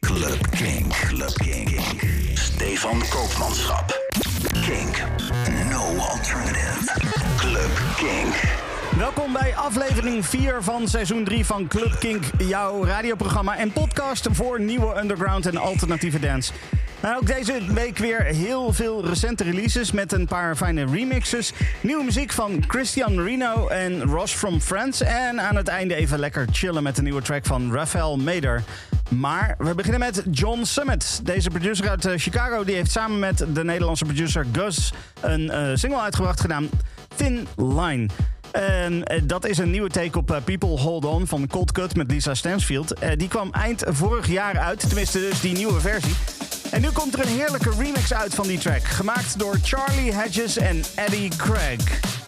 Club Kink. Club Kink. Stefan Koopmanschap. Kink. No alternative. Club Kink. Welkom bij aflevering 4 van seizoen 3 van Club Kink, jouw radioprogramma en podcast voor nieuwe underground en alternatieve dance. Nou, ook deze week weer heel veel recente releases met een paar fijne remixes. Nieuwe muziek van Christian Reno en Ross from Friends. En aan het einde even lekker chillen met een nieuwe track van Rafael Meder. Maar we beginnen met John Summit. Deze producer uit eh, Chicago die heeft samen met de Nederlandse producer Gus een eh, single uitgebracht gedaan. Thin Line. En eh, dat is een nieuwe take op People Hold On van Cold Cut met Lisa Stansfield. Die kwam eind vorig jaar uit, tenminste dus die nieuwe versie. En nu komt er een heerlijke remix uit van die track. Gemaakt door Charlie Hedges en Eddie Craig.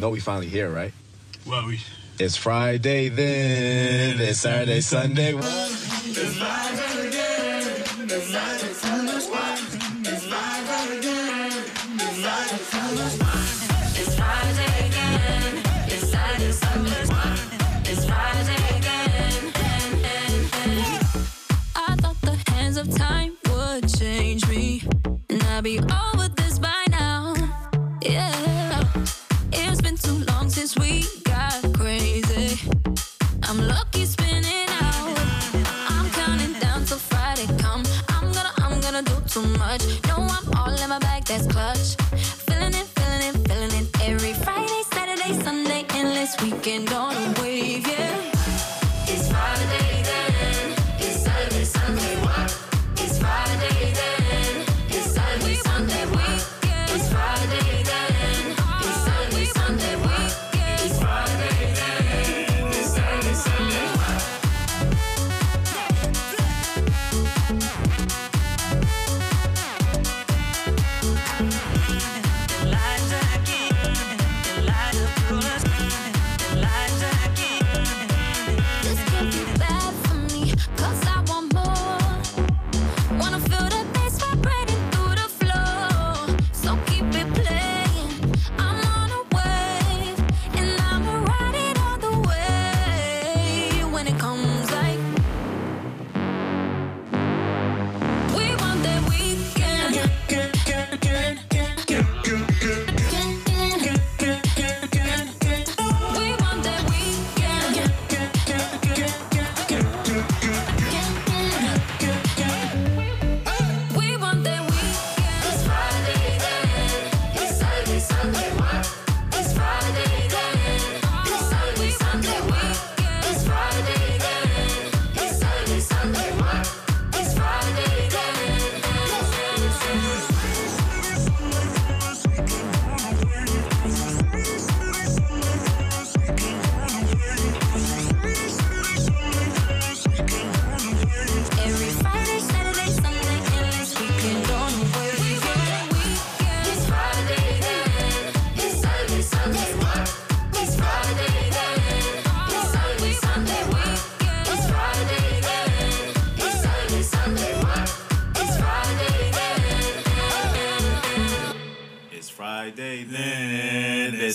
Know we finally here, right? Well, we. It's Friday then. It's Saturday, Sunday. It's Friday again. It's Saturday, Sunday. It's Friday again. I thought the hands of time would change me, and I'd be over this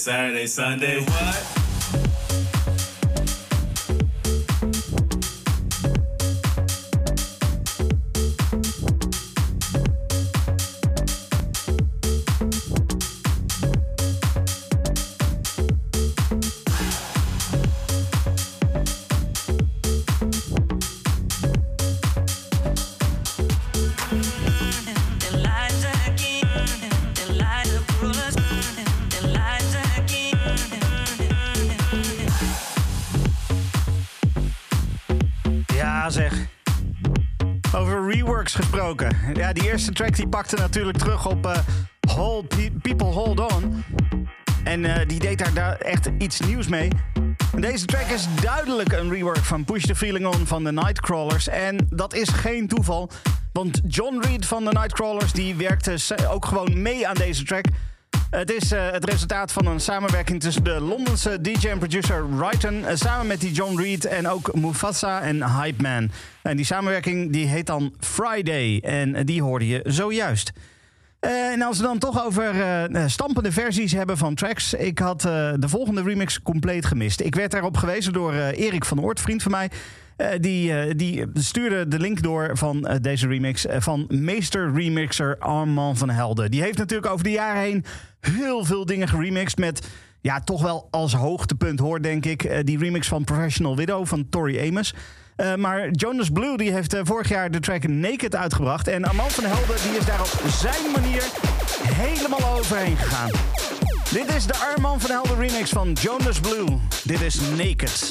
Saturday, Sunday. What? Ja, die eerste track die pakte natuurlijk terug op eh, Hold Pe- People Hold On. En eh, die deed daar, echt iets nieuws mee. Deze track is duidelijk een rework van Push the Feeling On van de Nightcrawlers. En dat is geen toeval. Want John Reed van de Nightcrawlers die werkte ook gewoon mee aan deze track. Het is uh, het resultaat van een samenwerking tussen de Londense DJ en producer Ryton... Uh, samen met die John Reed en ook Mufasa en Hype Man. En die samenwerking die heet dan Friday en die hoorde je zojuist. Uh, en als we dan toch over stampende versies hebben van tracks... ik had de volgende remix compleet gemist. Ik werd daarop gewezen door Erik van Oort, vriend van mij... Die, die stuurde de link door van deze remix van meester remixer Armand van Helden. Die heeft natuurlijk over de jaren heen heel veel dingen geremixed met ja, toch wel als hoogtepunt hoor, denk ik, die remix van Professional Widow van Tori Amos. Maar Jonas Blue die heeft vorig jaar de track Naked uitgebracht. En Armand van Helden die is daar op zijn manier helemaal overheen gegaan. Dit is de Armand van Helden remix van Jonas Blue. Dit is Naked.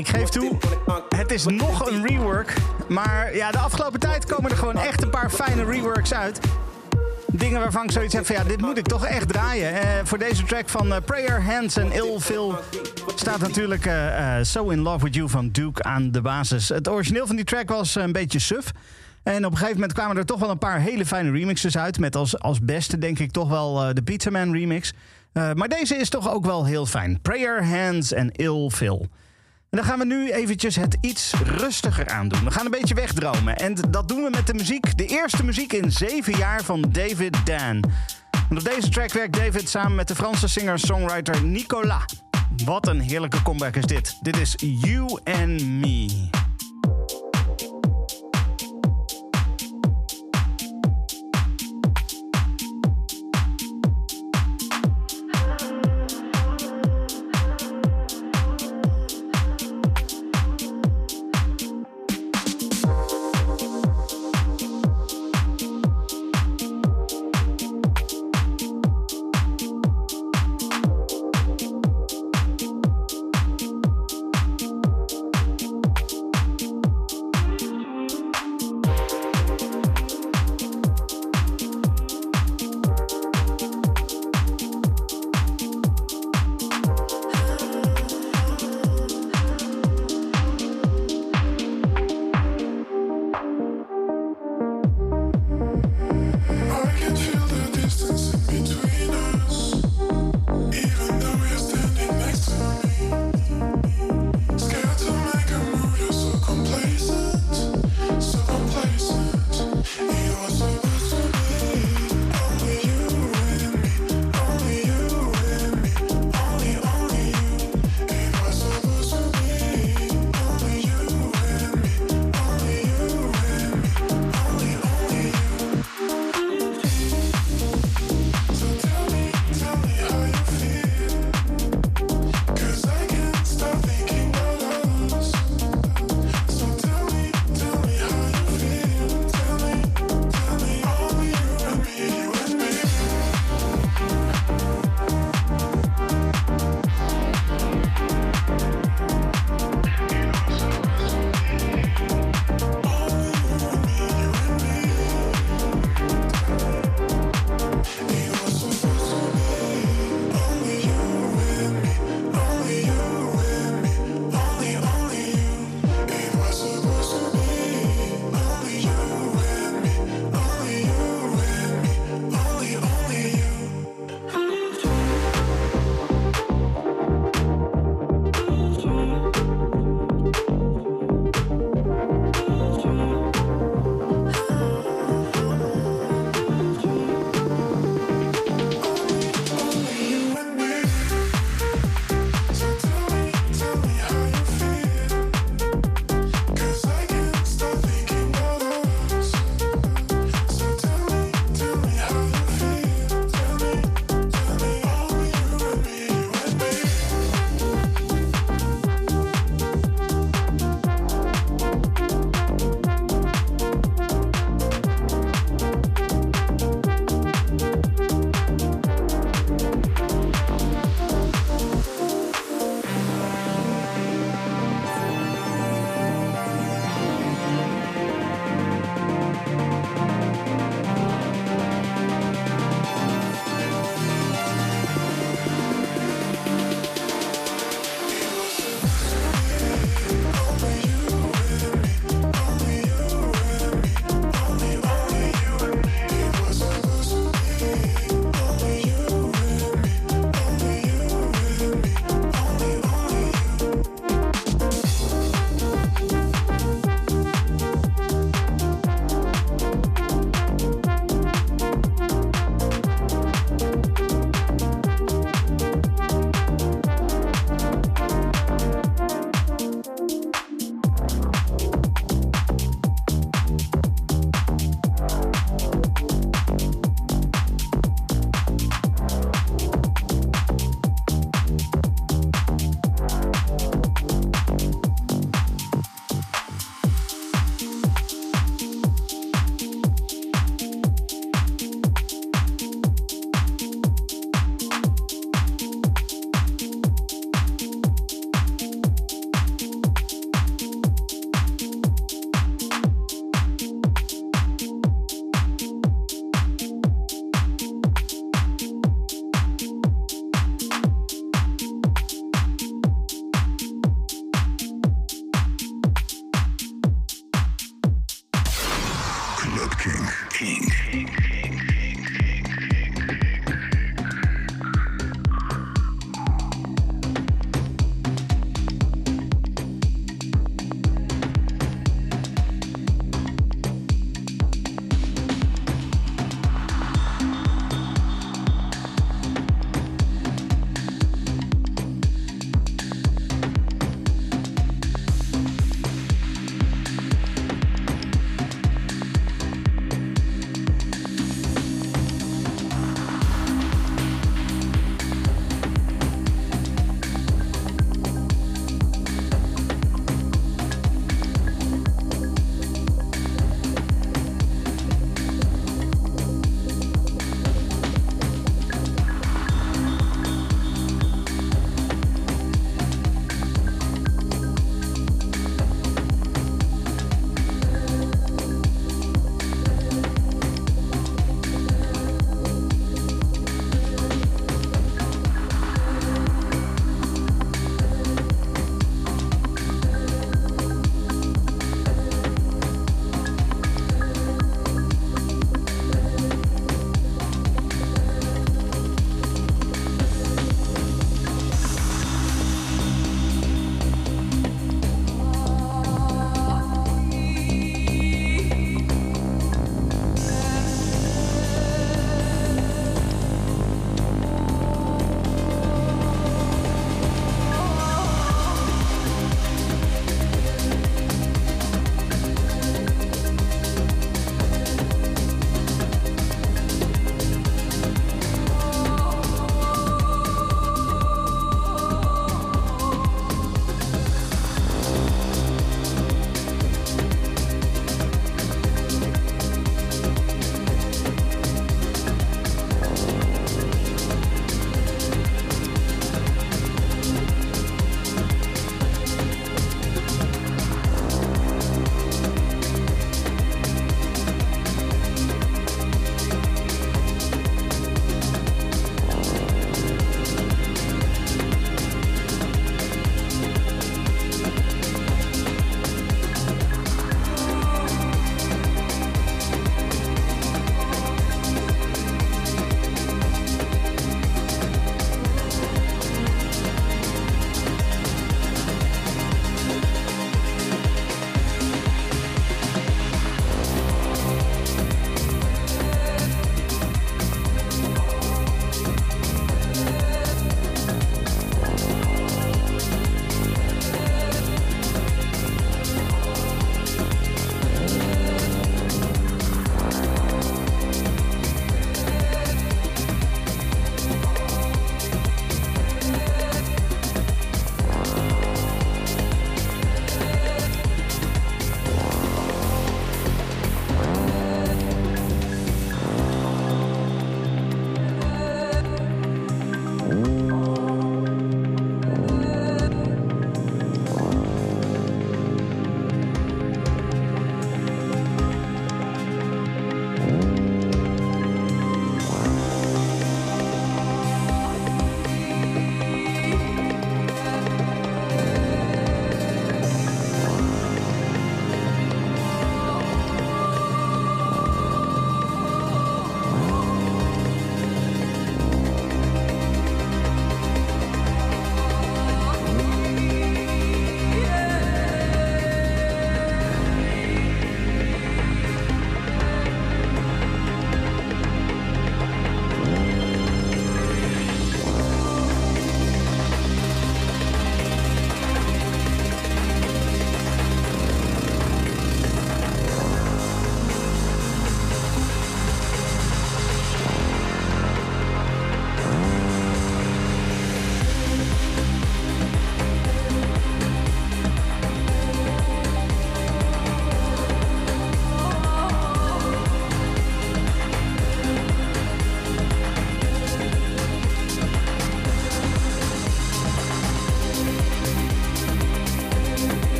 Ik geef toe, het is nog een rework. Maar ja, de afgelopen tijd komen er gewoon echt een paar fijne reworks uit. Dingen waarvan ik zoiets heb van ja, dit moet ik toch echt draaien. Eh, voor deze track van eh, Prayer Hands en Ill Phil staat natuurlijk eh, So In Love With You van Duke aan de basis. Het origineel van die track was een beetje suf. En op een gegeven moment kwamen er toch wel een paar hele fijne remixes uit. Met als, als beste denk ik toch wel de Pizza Man remix. Maar deze is toch ook wel heel fijn. Prayer Hands en Ill Phil. En dan gaan we nu eventjes het iets rustiger aandoen. We gaan een beetje wegdromen. En dat doen we met de muziek. De eerste muziek in zeven jaar van David Dan. En op deze track werkt David samen met de Franse singer-songwriter Nicolas. Wat een heerlijke comeback is dit. Dit is You and Me.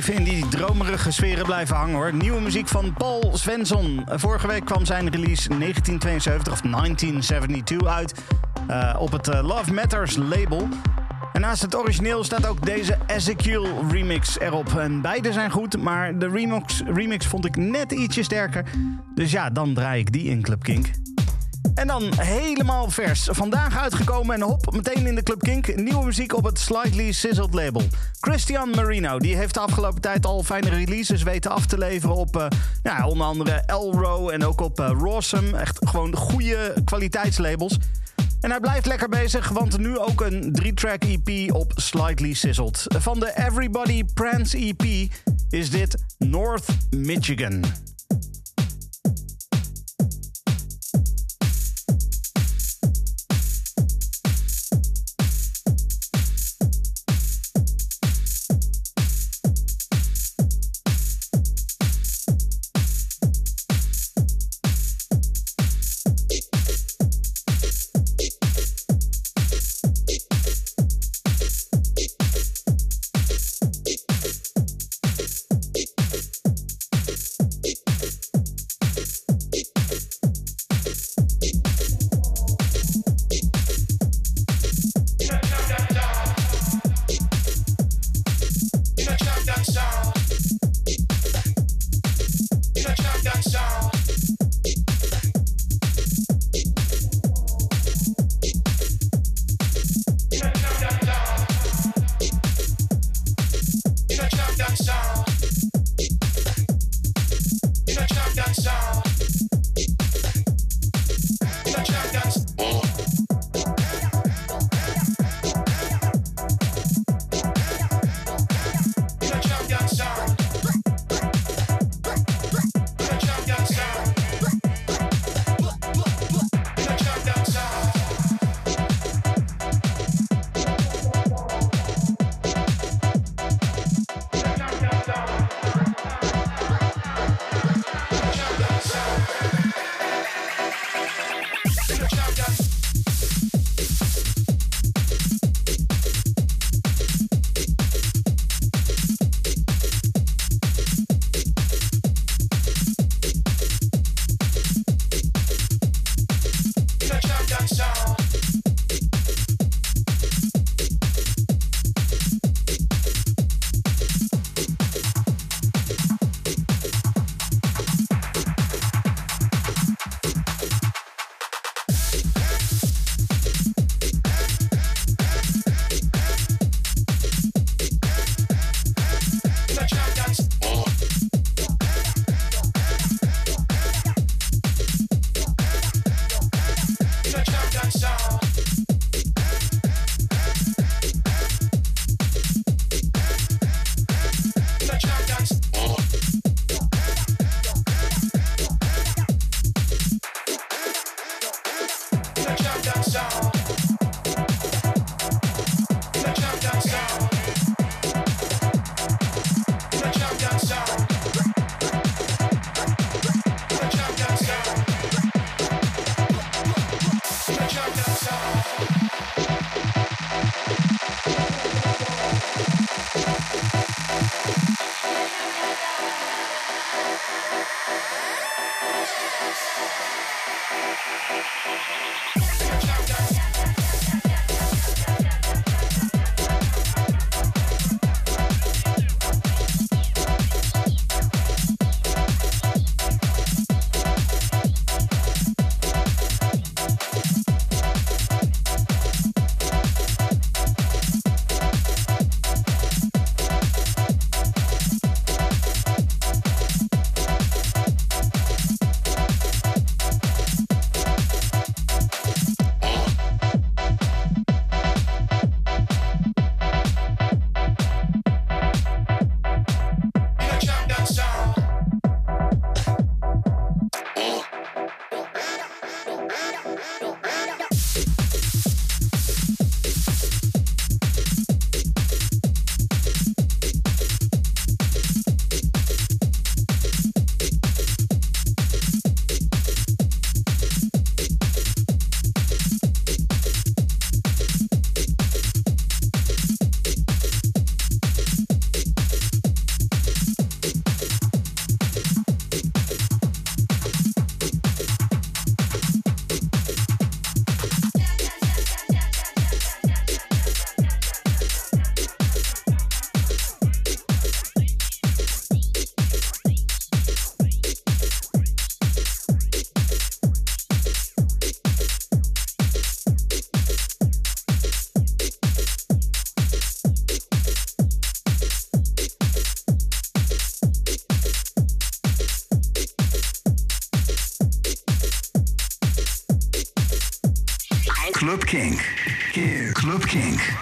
Even in die dromerige sferen blijven hangen hoor. Nieuwe muziek van Paul Svensson. Vorige week kwam zijn release 1972 of 1972 uit uh, op het uh, Love Matters label. En naast het origineel staat ook deze Ezekiel remix erop. En beide zijn goed, maar de remix, remix vond ik net ietsje sterker. Dus ja, dan draai ik die in Club Kink. En dan helemaal vers. Vandaag uitgekomen en hop, meteen in de Club Kink. Nieuwe muziek op het Slightly Sizzled label. Christian Marino, die heeft de afgelopen tijd al fijne releases weten af te leveren op uh, nou, onder andere Elro en ook op uh. Echt gewoon goede kwaliteitslabels. En hij blijft lekker bezig, want nu ook een 3-track EP op Slightly Sizzled. Van de Everybody Prance EP is dit North Michigan. Kink.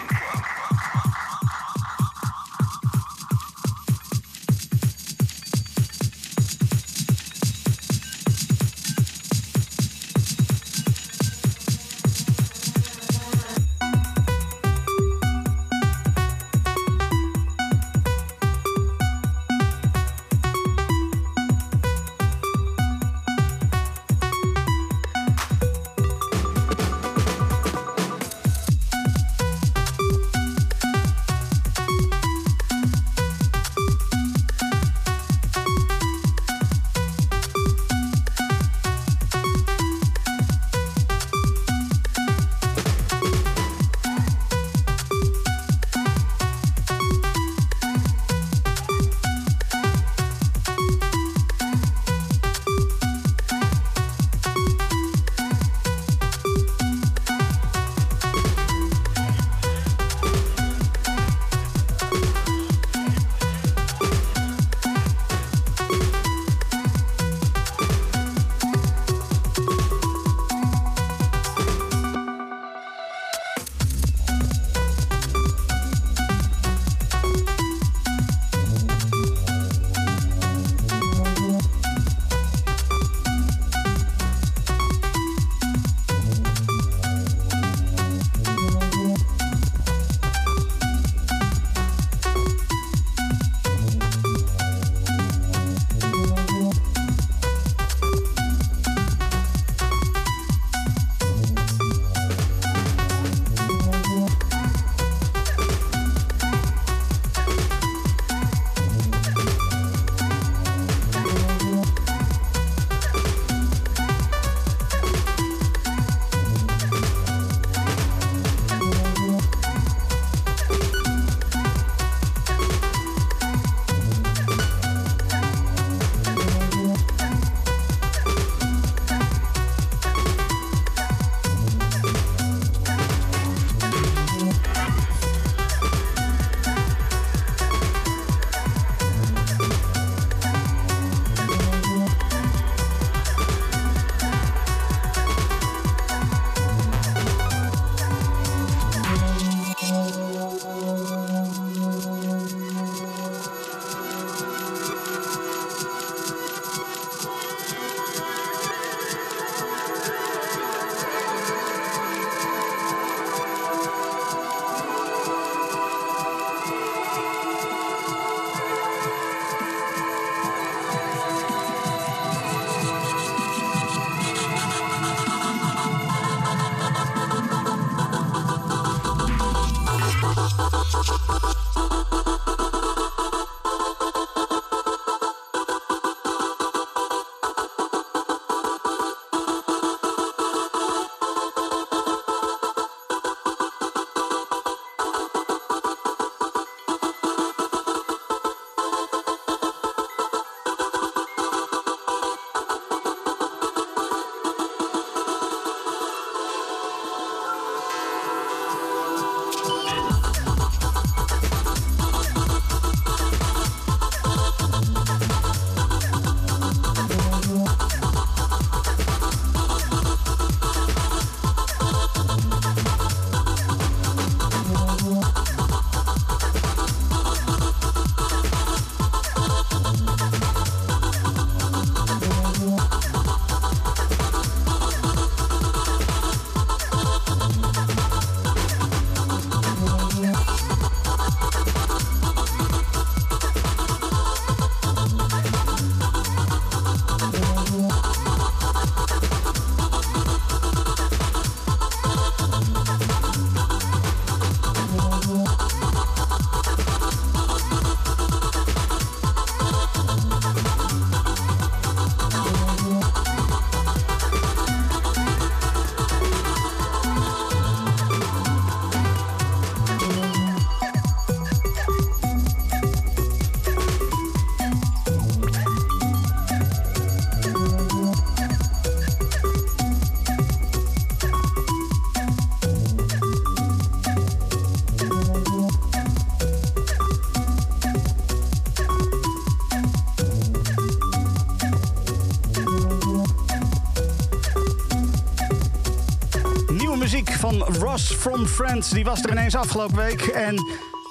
From Friends. Die was er ineens afgelopen week. En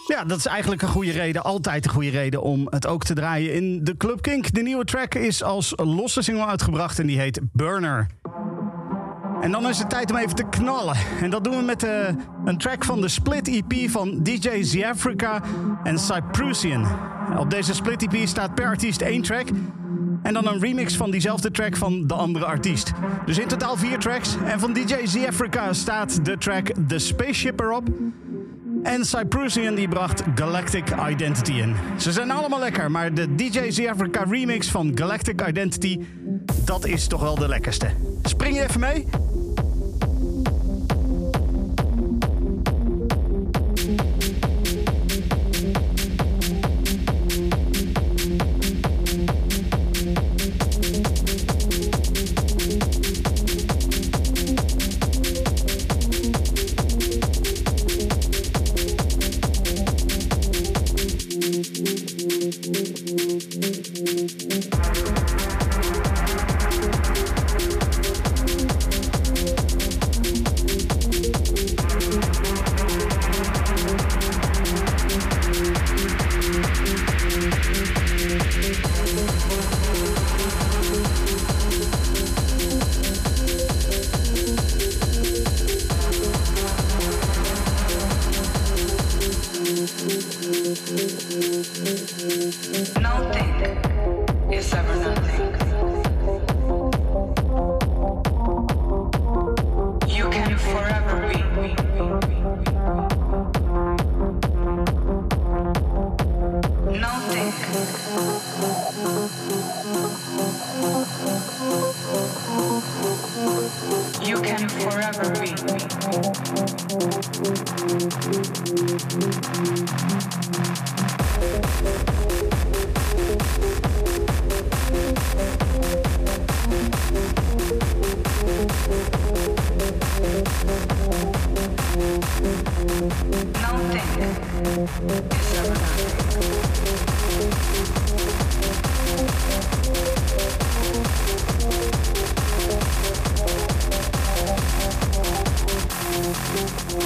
ja, dat is eigenlijk een goede reden, altijd een goede reden om het ook te draaien in de Club Kink. De nieuwe track is als losse single uitgebracht en die heet Burner. En dan is het tijd om even te knallen. En dat doen we met uh, een track van de Split EP van DJ Z Africa en Cyprusian. Op deze Split EP staat per artiest één track. En dan een remix van diezelfde track van de andere artiest. Dus in totaal vier tracks. En van DJ Z Africa staat de track The Spaceship erop. En Cyprusian die bracht Galactic Identity in. Ze zijn allemaal lekker, maar de DJ Z Africa remix van Galactic Identity... dat is toch wel de lekkerste. Spring je even mee?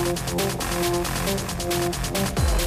Thank you.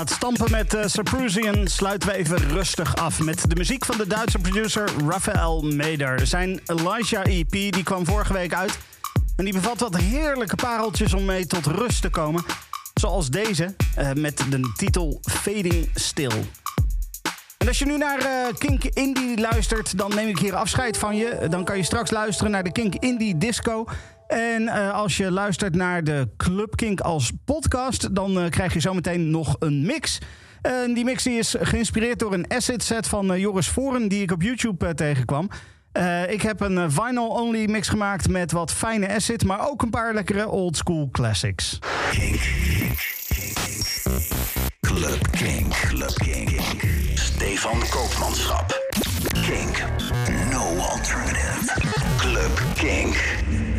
Na stampen met uh, Saprusian sluiten we even rustig af met de muziek van de Duitse producer Raphael Meder. Zijn Elijah EP die kwam vorige week uit en die bevat wat heerlijke pareltjes om mee tot rust te komen. Zoals deze, uh, met de titel Fading Still. En als je nu naar uh, Kink Indie luistert, dan neem ik hier afscheid van je. Dan kan je straks luisteren naar de Kink Indie Disco. En uh, als je luistert naar de Club Kink als podcast, dan uh, krijg je zometeen nog een mix. En die mix is geïnspireerd door een asset set van Joris Voren, die ik op YouTube tegenkwam. ik heb een vinyl-only mix gemaakt met wat fijne acid, maar ook een paar lekkere old school classics. Kink, kink, kink, Club Kink, Club Kink. Stefan Koopmanschap. Kink, no alternative. Club Kink.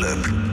Club.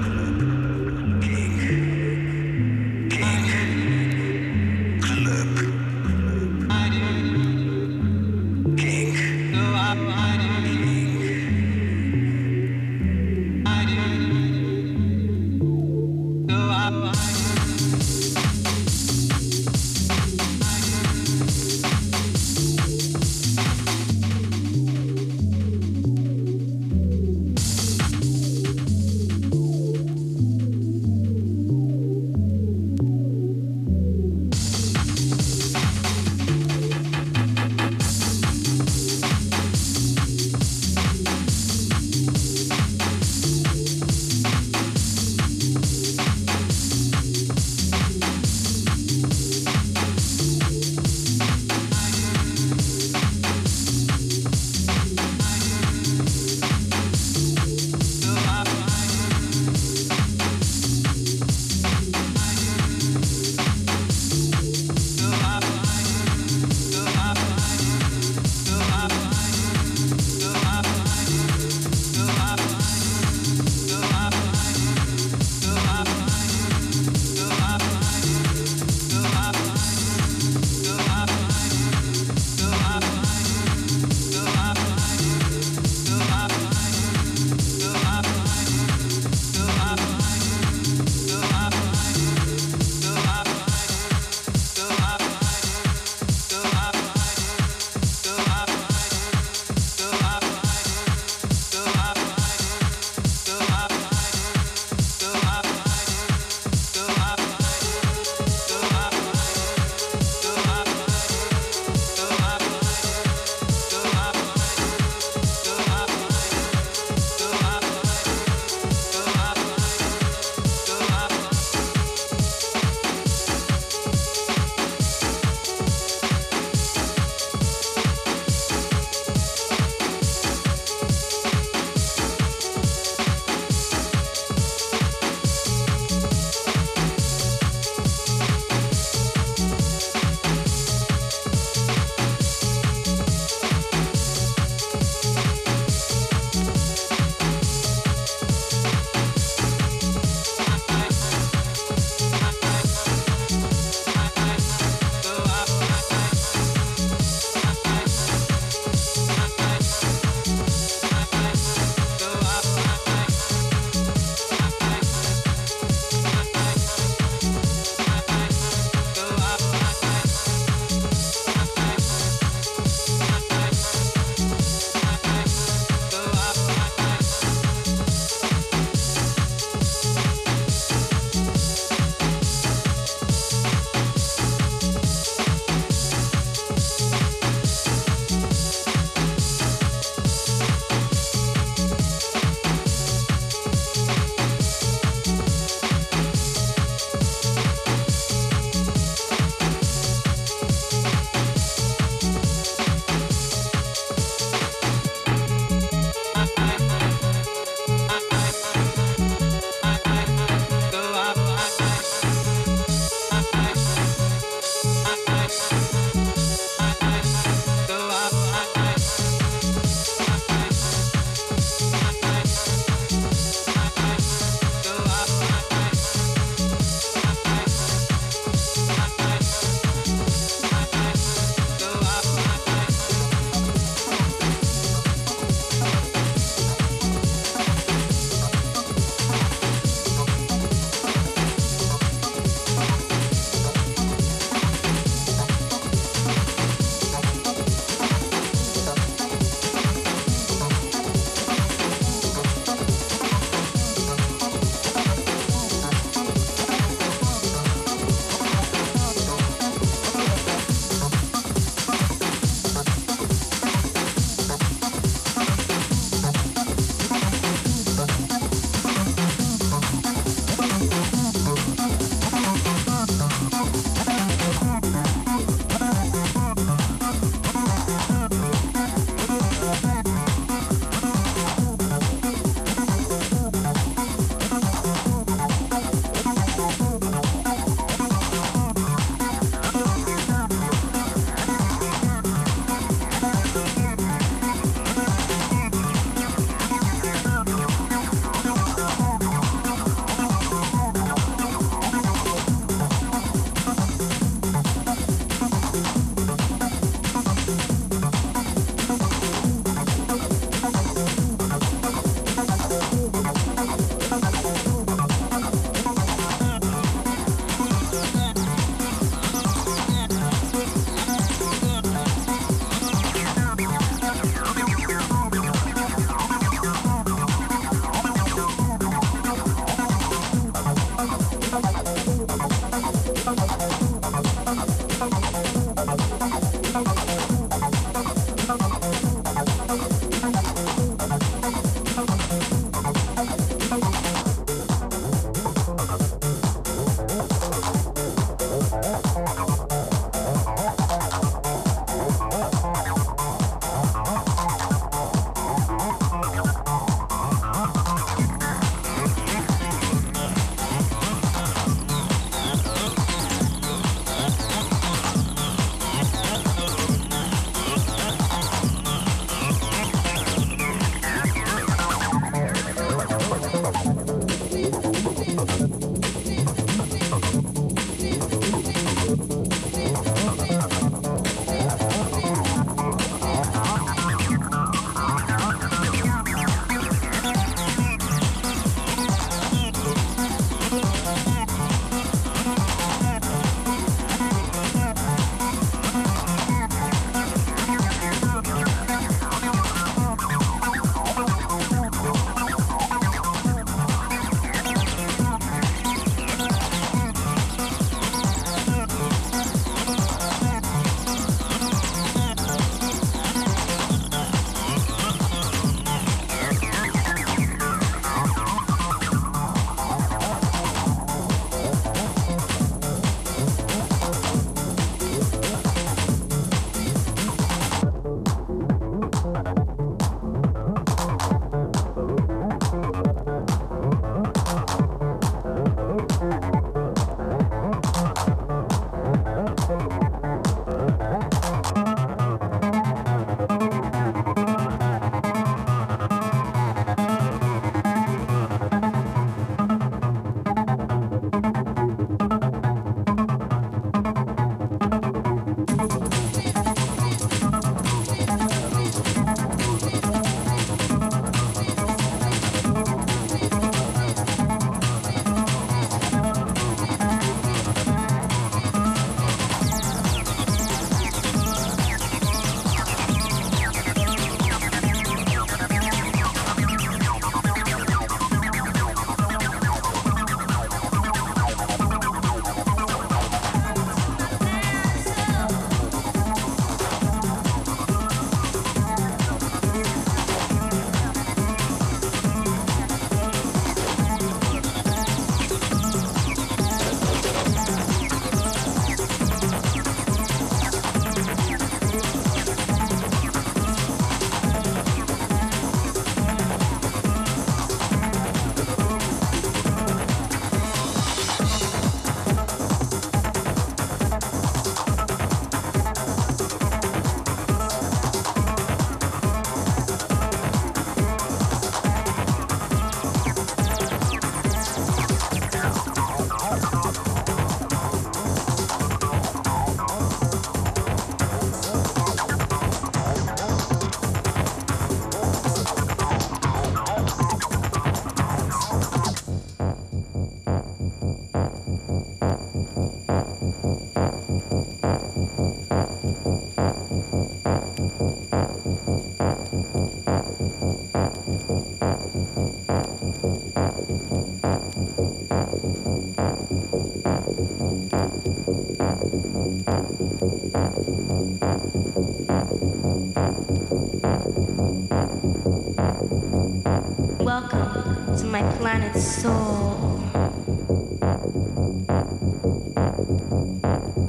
Welcome to my planet's soul.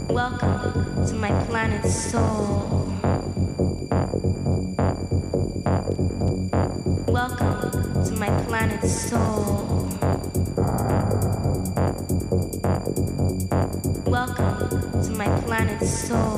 Welcome to my planet's soul. Welcome to my soul. Soul.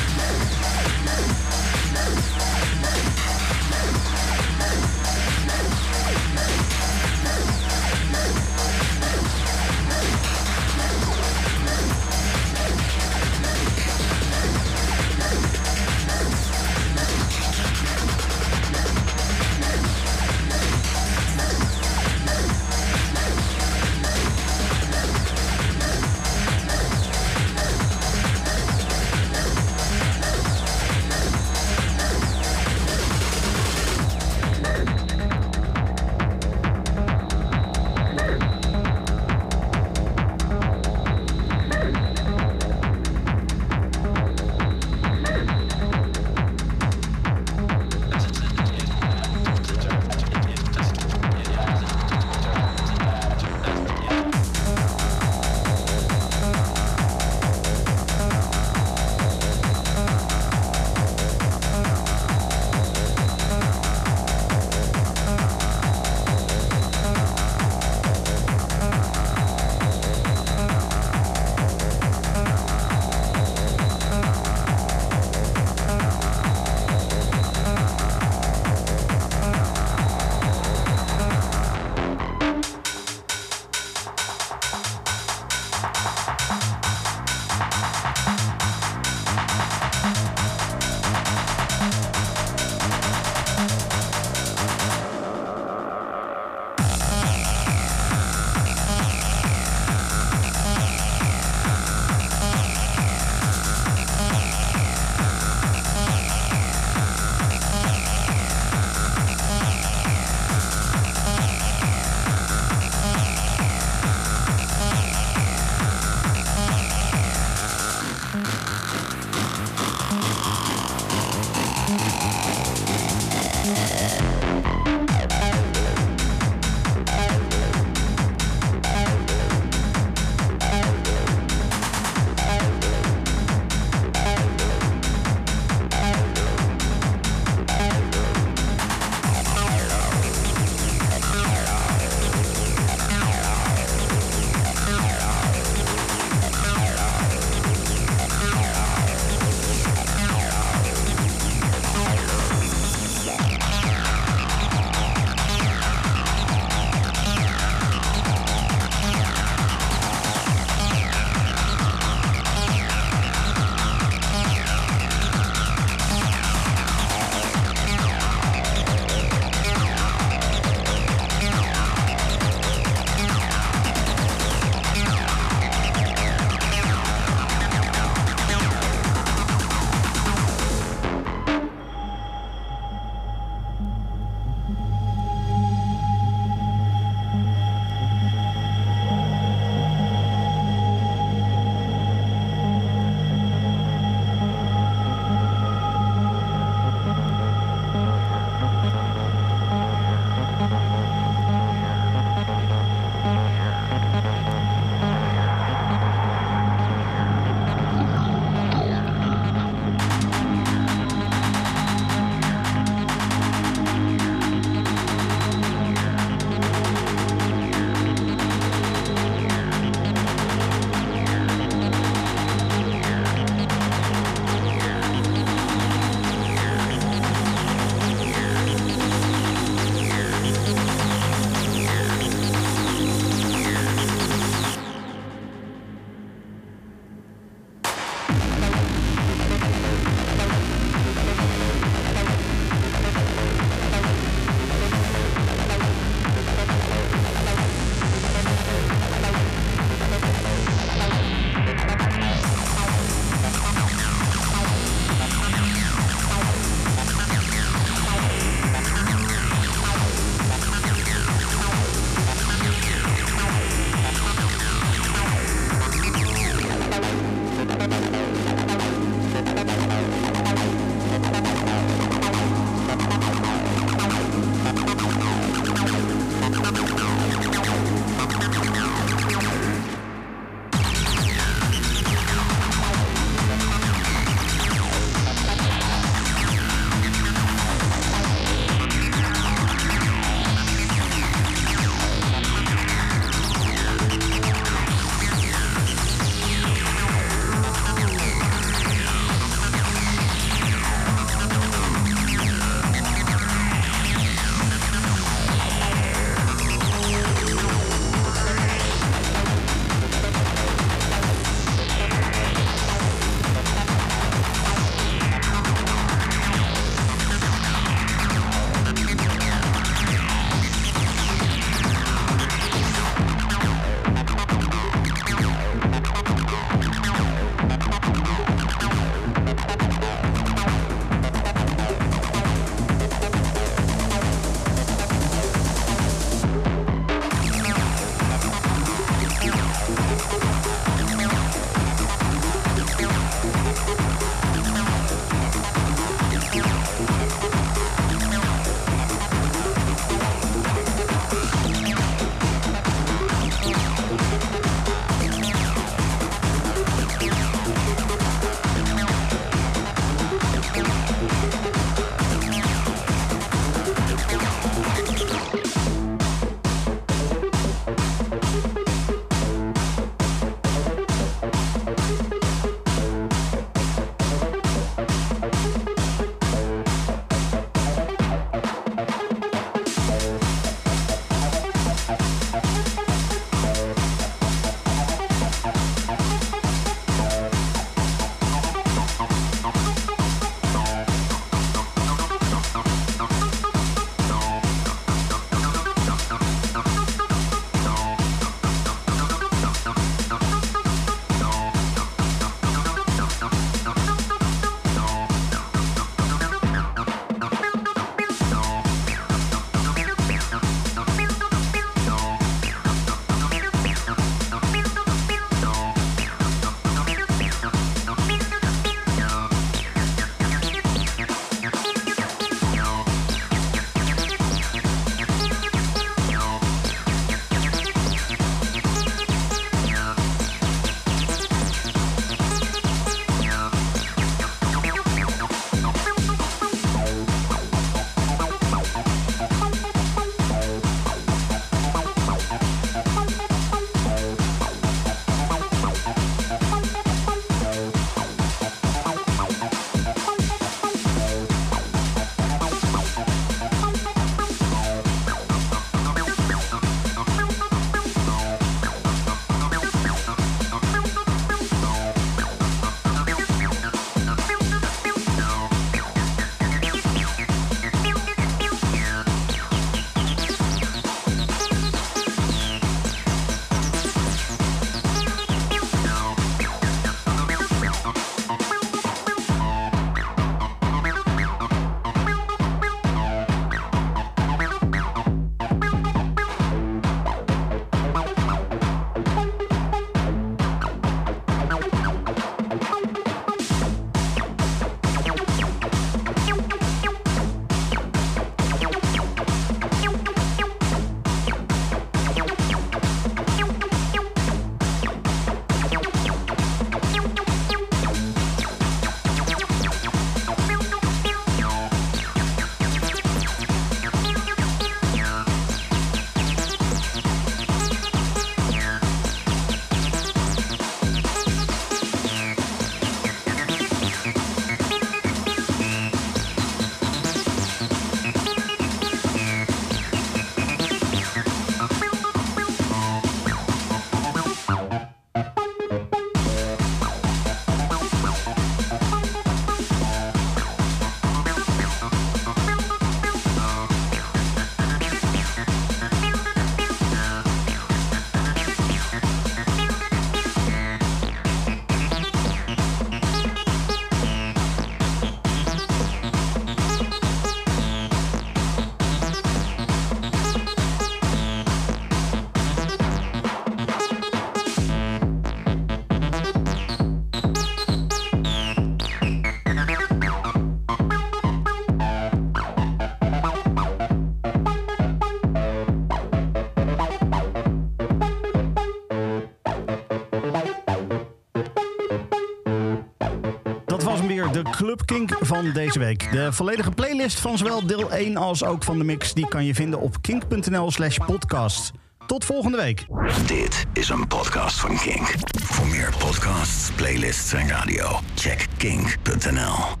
De Club Kink van deze week. De volledige playlist van zowel deel 1 als ook van de mix... die kan je vinden op kink.nl slash podcast. Tot volgende week. Dit is een podcast van Kink. Voor meer podcasts, playlists en radio, check kink.nl.